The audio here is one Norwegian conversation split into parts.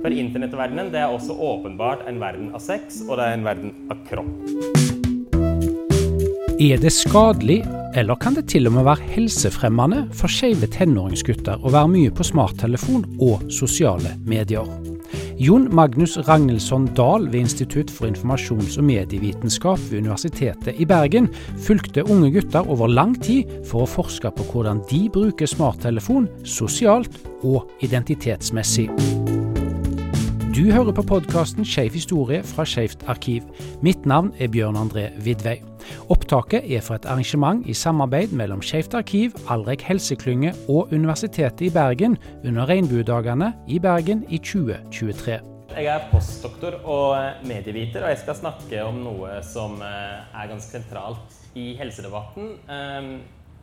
For internettverdenen det er også åpenbart en verden av sex, og det er en verden av kropp. Er det skadelig, eller kan det til og med være helsefremmende for skeive tenåringsgutter å være mye på smarttelefon og sosiale medier? Jon Magnus Ragnelsson Dahl ved Institutt for informasjons- og medievitenskap ved Universitetet i Bergen fulgte unge gutter over lang tid for å forske på hvordan de bruker smarttelefon sosialt og identitetsmessig. Du hører på podkasten Skeiv historie fra Skeivt arkiv. Mitt navn er Bjørn André Vidvei. Opptaket er for et arrangement i samarbeid mellom Skeivt arkiv, Alrek helseklynge og Universitetet i Bergen under Regnbuedagene i Bergen i 2023. Jeg er postdoktor og medieviter, og jeg skal snakke om noe som eh, er ganske sentralt i helsedebatten. Ehm,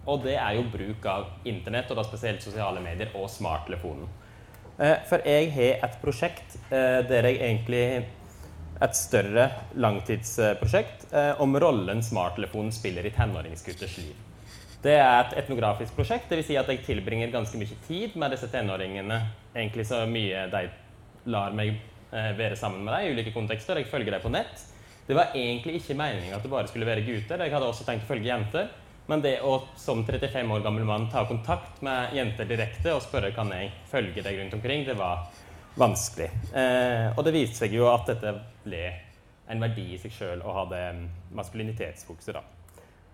og det er jo bruk av internett, og da spesielt sosiale medier og smarttelefonen. Eh, for jeg har et prosjekt eh, der jeg egentlig et større langtidsprosjekt eh, om rollen smarttelefonen spiller i tenåringsgutters liv. Det er et etnografisk prosjekt, dvs. Si at jeg tilbringer ganske mye tid med disse tenåringene. Egentlig så mye de lar meg være sammen med dem i ulike kontekster. Jeg følger dem på nett. Det var egentlig ikke meningen at det bare skulle være gutter. Jeg hadde også tenkt å følge jenter. Men det å som 35 år gammel mann ta kontakt med jenter direkte og spørre kan jeg følge deg rundt omkring, det var vanskelig. Eh, og det viste seg jo at dette ble en verdi i seg sjøl å ha det maskulinitetsfokuset. da.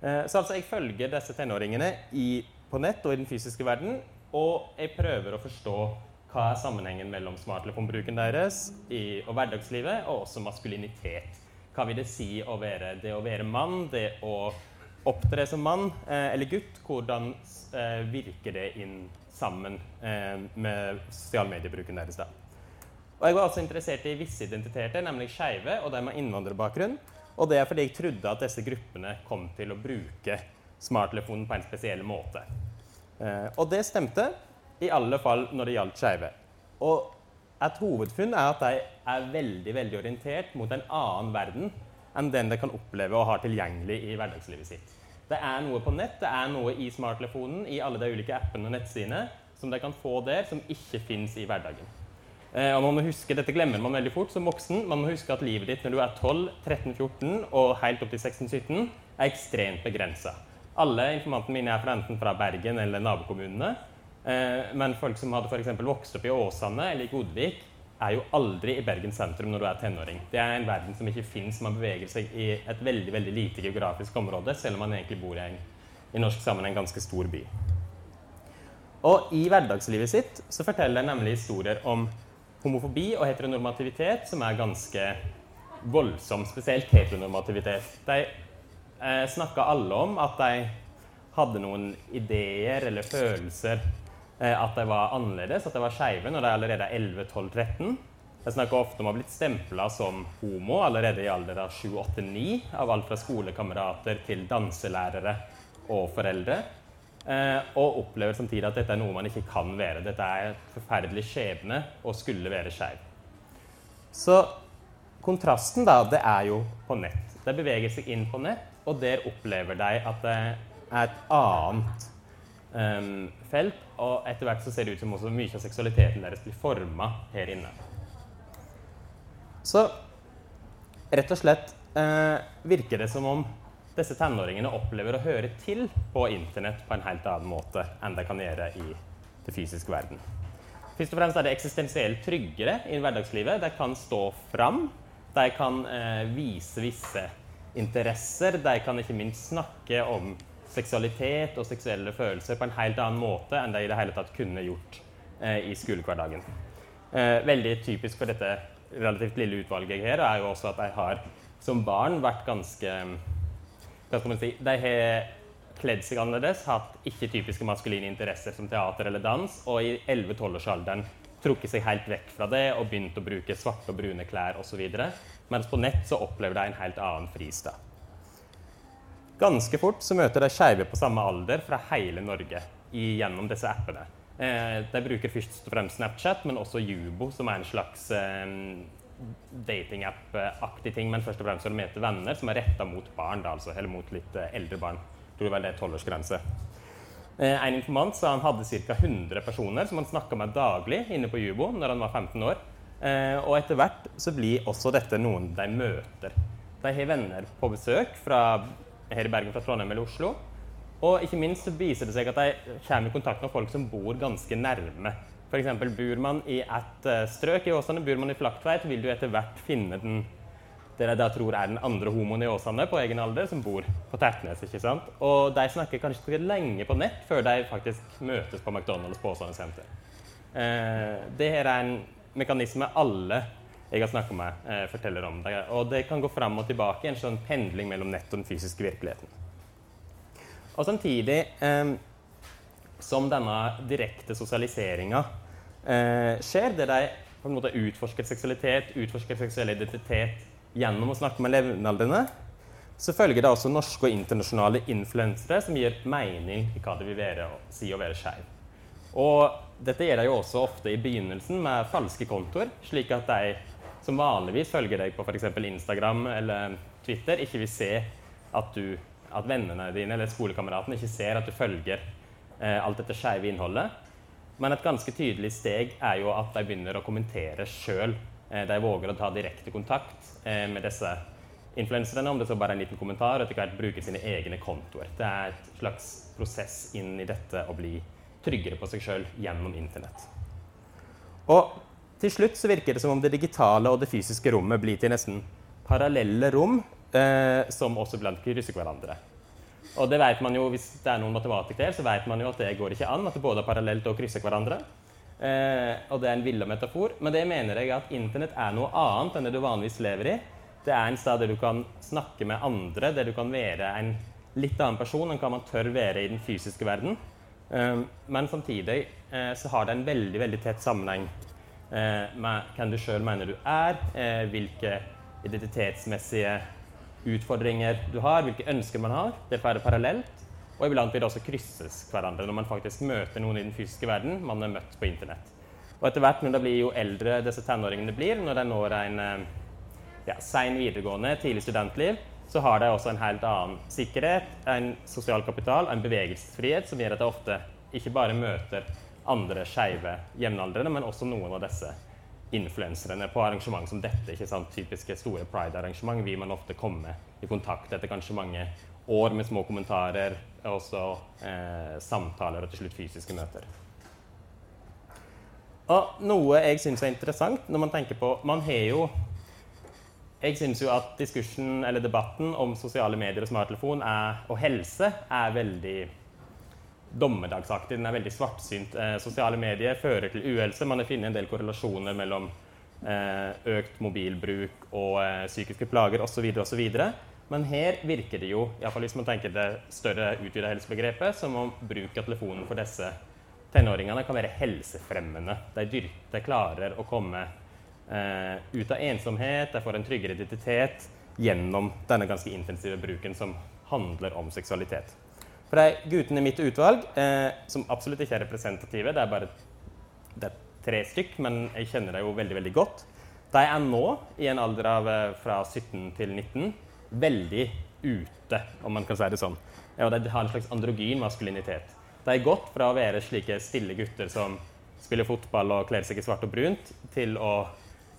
Eh, så altså, jeg følger disse tenåringene i, på nett og i den fysiske verden, og jeg prøver å forstå hva er sammenhengen mellom smarttelefonbruken deres i, og hverdagslivet, og også maskulinitet. Hva vil det si å være det å være mann, det å opptre som mann eh, eller gutt? Hvordan eh, virker det inn sammen eh, med sosialmediebruken deres? da? Og jeg var også interessert i visse identiteter, nemlig skeive og de med innvandrerbakgrunn. Og det er fordi jeg trodde at disse gruppene kom til å bruke smarttelefonen på en spesiell måte. Og det stemte, i alle fall når det gjaldt skeive. Og et hovedfunn er at de er veldig veldig orientert mot en annen verden enn den de kan oppleve og har tilgjengelig i hverdagslivet sitt. Det er noe på nett, det er noe i smarttelefonen, i alle de ulike appene og nettsidene, som de kan få der, som ikke fins i hverdagen. Eh, og man må huske, Dette glemmer man veldig fort som voksen. Man må huske at livet ditt når du er 12, 13, 14 og helt opp til 16-17 er ekstremt begrensa. Alle informantene mine er fra enten fra Bergen eller nabokommunene. Eh, men folk som hadde for vokst opp i Åsane eller i Godvik, er jo aldri i Bergen sentrum når du er tenåring. Det er en verden som ikke fins. Man beveger seg i et veldig veldig lite geografisk område, selv om man egentlig bor i en i norsk sammenheng ganske stor by. Og i hverdagslivet sitt så forteller jeg nemlig historier om homofobi og heteronormativitet som er ganske voldsom, spesielt heteronormativitet. De eh, snakka alle om at de hadde noen ideer eller følelser at de var annerledes, at de var skeive når de allerede er 11-12-13. Jeg snakker ofte om å ha blitt stempla som homo allerede i alder av 7-8-9, av alt fra skolekamerater til danselærere og foreldre. Eh, og opplever samtidig at dette er noe man ikke kan være. Dette er et forferdelig skjebne å skulle være skeiv. Så kontrasten, da, det er jo på nett. De beveger seg inn på nett, og der opplever de at det er et annet felt. Og etter hvert så ser det ut som også mye av seksualiteten deres blir forma her inne. Så rett og slett uh, virker det som om disse tenåringene opplever å høre til på internett på en helt annen måte enn de kan gjøre i det fysiske verden. Først og fremst er det eksistensielt tryggere i hverdagslivet. De kan stå fram. De kan eh, vise visse interesser. De kan ikke minst snakke om seksualitet og seksuelle følelser på en helt annen måte enn de i det hele tatt kunne gjort eh, i skolehverdagen. Eh, veldig typisk for dette relativt lille utvalget her er jo også at de har som barn vært ganske hva skal man si, De har kledd seg annerledes, hatt ikke-typiske maskuline interesser som teater eller dans, og i 11-12-årsalderen trukket seg helt vekk fra det og begynt å bruke svarte og brune klær osv. Mens på nett så opplever de en helt annen fristad. Ganske fort så møter de skeive på samme alder fra hele Norge gjennom disse appene. Eh, de bruker først og fremst Snapchat, men også Jubo, som er en slags eh, datingapp-aktig ting, men først og fremst for å møte venner som er retta mot barn, da, altså, eller mot litt uh, eldre barn. Jeg tror vel det er tolvårsgrense. Eh, en informant sa han hadde ca. 100 personer som han snakka med daglig inne på Jubo når han var 15 år. Eh, og etter hvert så blir også dette noen de møter. De har venner på besøk fra, her i Bergen, fra Trondheim eller Oslo. Og ikke minst så viser det seg at de kommer i kontakt med folk som bor ganske nærme. F.eks. bor man i et uh, strøk i Åsane, bor man i Flaktveit, vil du etter hvert finne den det jeg da tror er den andre homoen i Åsane på egen alder, som bor på Tertnes. ikke sant? Og de snakker kanskje ikke lenge på nett før de faktisk møtes på McDonald's på Åsane senter. Eh, det her er en mekanisme alle jeg har snakka med, eh, forteller om det. Og det kan gå fram og tilbake i en sånn pendling mellom nett og den fysiske virkeligheten. Og samtidig eh, som denne direkte sosialiseringa eh, skjer, der de på en måte utforsker seksualitet, utforsker seksuell identitet gjennom å snakke med levnaldrende, så følger det også norske og internasjonale influensere som gir mening i hva det vil være å si å være skeiv. Og dette gjør de jo også ofte i begynnelsen med falske kontoer, slik at de som vanligvis følger deg på f.eks. Instagram eller Twitter, ikke vil se at, du, at vennene dine eller skolekameratene ikke ser at du følger eh, alt dette skeive innholdet. Men et ganske tydelig steg er jo at de begynner å kommentere sjøl. Eh, de våger å ta direkte kontakt eh, med disse influenserne, om det så bare er en liten kommentar, og etter hvert bruke sine egne kontoer. Det er et slags prosess inn i dette å bli tryggere på seg sjøl gjennom internett. Og til slutt så virker det som om det digitale og det fysiske rommet blir til nesten parallelle rom eh, som også blant krysser hverandre. Og det vet man jo, Hvis det er noen matematikere, så vet man jo at det går ikke an. At det både er parallelt og krysser hverandre. Eh, og det er en villa metafor. Men det mener jeg at internett er noe annet enn det du vanligvis lever i. Det er en sted der du kan snakke med andre, der du kan være en litt annen person enn hva man tør være i den fysiske verden. Eh, men samtidig eh, så har det en veldig, veldig tett sammenheng hvem du sjøl mener du er, eh, hvilke identitetsmessige utfordringer du har, hvilke ønsker man har. Det får være parallelt. Og iblant vil det også krysses hverandre når man faktisk møter noen i den fysiske verden man har møtt på internett. Og etter hvert når det blir jo eldre disse tenåringene blir, når de når en eh, ja, sein videregående, tidlig studentliv, så har de også en helt annen sikkerhet, en sosial kapital, en bevegelsesfrihet, som gjør at de ofte ikke bare møter andre skeive jevnaldrende, men også noen av disse influenserne på arrangement som dette. ikke sant? Typiske store pride-arrangement vil man ofte komme i kontakt etter kanskje mange år med små kommentarer, og også eh, samtaler og til slutt fysiske møter. Og noe jeg syns er interessant når man tenker på Man har jo Jeg syns jo at diskursen eller debatten om sosiale medier og smarttelefon er, og helse er veldig dommedagsaktig. Den er veldig svartsynt. Eh, sosiale medier fører til uhelse. Man har funnet en del korrelasjoner mellom eh, økt mobilbruk og eh, psykiske plager osv. osv. Men her virker det jo, i fall hvis man tenker det større utvida helsebegrepet, som om bruk av telefonen for disse tenåringene kan være helsefremmende. De, dyrte klarer å komme eh, ut av ensomhet, de får en tryggere identitet gjennom denne ganske intensive bruken som handler om seksualitet. For de guttene i mitt utvalg, eh, som absolutt ikke er representative, det er bare det er tre stykk, men jeg kjenner dem jo veldig veldig godt, de er nå, i en alder av eh, fra 17 til 19, veldig ute, om man kan si det sånn. Ja, de har en slags androgyn maskulinitet. De er gått fra å være slike stille gutter som spiller fotball og kler seg i svart og brunt, til å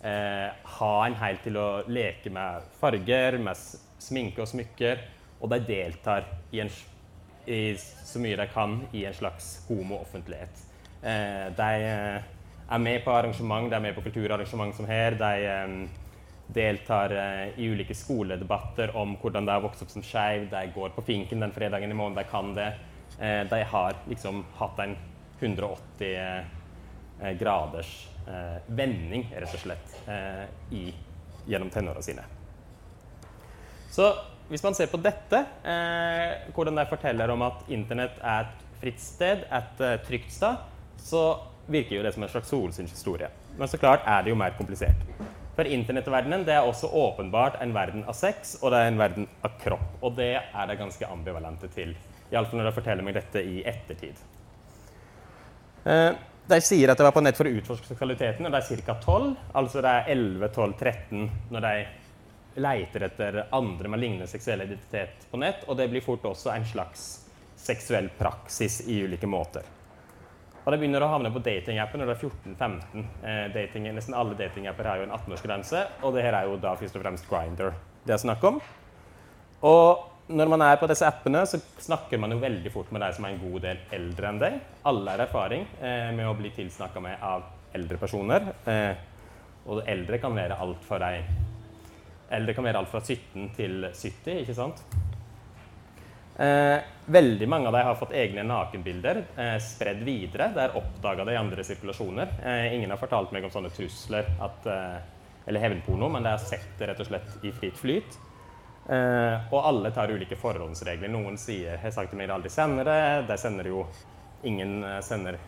eh, ha en helt til å leke med farger, med sminke og smykker, og de deltar i en i, så mye de kan i en slags homo-offentlighet. Eh, de eh, er med på arrangement, de er med på kulturarrangement som her. De eh, deltar eh, i ulike skoledebatter om hvordan de har vokst opp som skeiv. De går på Finken den fredagen i måneden de kan det. Eh, de har liksom hatt en 180 eh, graders vending, rett og slett, i, gjennom tenåra sine. Så hvis man ser på dette, eh, hvordan de forteller om at internett er et fritt sted, et uh, trygt sted, så virker jo det som en slags solsynshistorie. Men så klart er det jo mer komplisert. For internettverdenen det er også åpenbart en verden av sex, og det er en verden av kropp. Og det er det ganske ambivalente til. Iallfall når de forteller meg dette i ettertid. Eh, de sier at det var på nett for å utforske seksualiteten, og det er ca. 12. Altså det er 11, 12, 13 når de leiter etter andre med lignende seksuell identitet på nett. Og det blir fort også en slags seksuell praksis i ulike måter. Og det begynner å havne på datingapper når det er 14-15. Eh, nesten alle datingapper har jo en 18-årsgrense, og det her er jo da først og fremst Grinder det er snakk om. Og når man er på disse appene, så snakker man jo veldig fort med deg som er en god del eldre enn deg. Alle har erfaring eh, med å bli tilsnakka med av eldre personer. Eh, og eldre kan være alt for deg det kan være alt fra 17 til 70, ikke sant? Eh, veldig mange av dem har fått egne nakenbilder eh, spredd videre. Det er oppdaga i andre sirkulasjoner. Eh, ingen har fortalt meg om sånne trusler at, eh, eller hevnporno, men de har sett det rett og slett i fritt flyt. Eh, og alle tar ulike forhåndsregler. Noen sier har sagt til meg aldri sender det. De sender jo Ingen eh, sender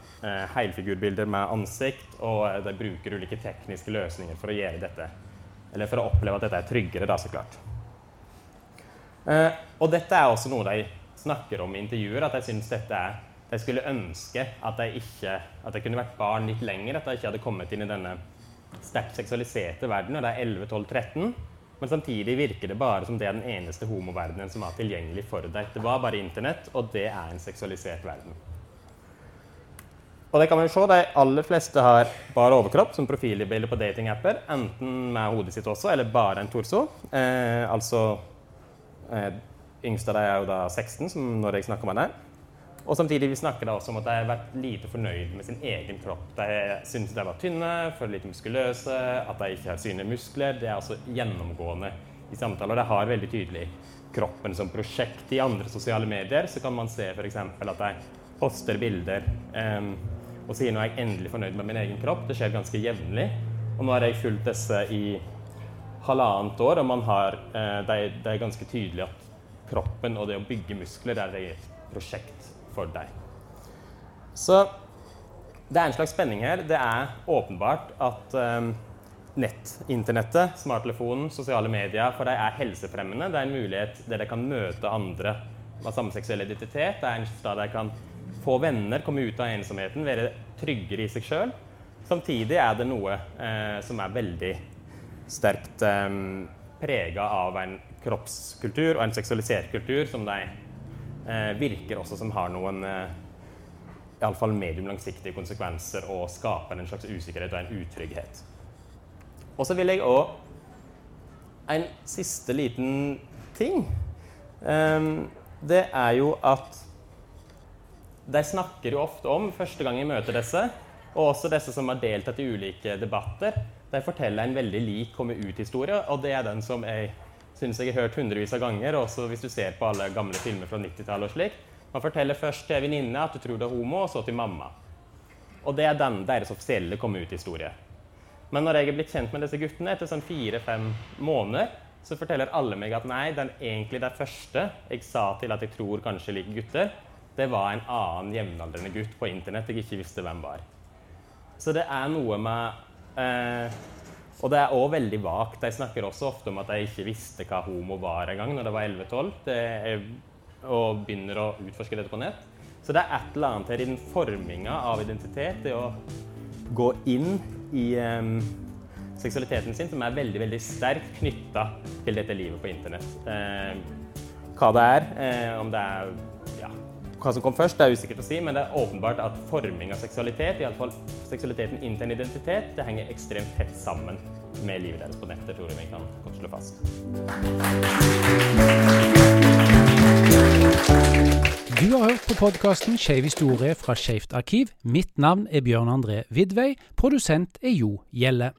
helfigurbilder med ansikt, og de bruker ulike tekniske løsninger for å gjøre dette. Eller for å oppleve at dette er tryggere, da, så klart. Eh, og dette er også noe de snakker om i intervjuer, at de syns dette er De skulle ønske at de ikke At de kunne vært barn litt lenger, at de ikke hadde kommet inn i denne sterkt seksualiserte verden og det er 11-12-13. Men samtidig virker det bare som det er den eneste homoverdenen som var tilgjengelig for deg. Det var bare internett, og det er en seksualisert verden. Og det kan man jo se, De aller fleste har bare overkropp som profilbilde på datingapper. Enten med hodet sitt også, eller bare en torso. Eh, altså eh, Yngste av dem er jo da 16, som når jeg snakker med dem. Og samtidig vi snakker da også om at de har vært lite fornøyd med sin egen kropp. De syns de var tynne, føler litt muskuløse, at de ikke har synlige muskler. Det er altså gjennomgående i samtaler. De har veldig tydelig kroppen som prosjekt. I andre sosiale medier så kan man se f.eks. at de poster bilder um, og sier nå er jeg endelig fornøyd med min egen kropp. Det skjer ganske jevnlig. Og nå har jeg fulgt disse i halvannet år, og har, uh, det, er, det er ganske tydelig at kroppen og det å bygge muskler er et prosjekt for deg. Så det er en slags spenning her. Det er åpenbart at um, nett, internettet, smarttelefonen, sosiale medier for deg er helsefremmende. Det er en mulighet der de kan møte andre med samme seksuell identitet. Det er en sted de kan få venner, komme ut av ensomheten, være tryggere i seg sjøl. Samtidig er det noe eh, som er veldig sterkt eh, prega av en kroppskultur og en seksualisert kultur som de eh, virker også som har noen eh, iallfall medium langsiktige konsekvenser og skaper en slags usikkerhet og en utrygghet. Og så vil jeg òg En siste liten ting. Um, det er jo at de snakker jo ofte om, første gang jeg møter disse, og også disse som har deltatt i ulike debatter, de forteller en veldig lik komme ut-historie, og det er den som jeg syns jeg har hørt hundrevis av ganger, også hvis du ser på alle gamle filmer fra 90-tallet og slik. Man forteller først til venninne at du tror du er homo, og så til mamma. Og det er den, deres offisielle komme ut-historie. Men når jeg er blitt kjent med disse guttene etter sånn fire-fem måneder, så forteller alle meg at nei, den egentlig det første jeg sa til at jeg tror kanskje liker gutter, det var en annen jevnaldrende gutt på internett jeg ikke visste hvem var. Så det er noe med eh, Og det er òg veldig vagt. De snakker også ofte om at de ikke visste hva homo var engang når det var 11-12, og begynner å utforske dette på nett. Så det er et eller annet her i den forminga av identitet, det å gå inn i eh, seksualiteten sin, som er veldig veldig sterkt knytta til dette livet på internett. Eh, hva det er, eh, om det er hva som kom først, det er usikkert å si, men det er åpenbart at forming av seksualitet, iallfall seksualiteten intern identitet, det henger ekstremt tett sammen med livet deres på nettet, tror jeg vi kan godt slå fast. Du har hørt på podkasten Skeiv historie fra Skeivt arkiv. Mitt navn er Bjørn André Vidvei. Produsent er Jo Gjelle.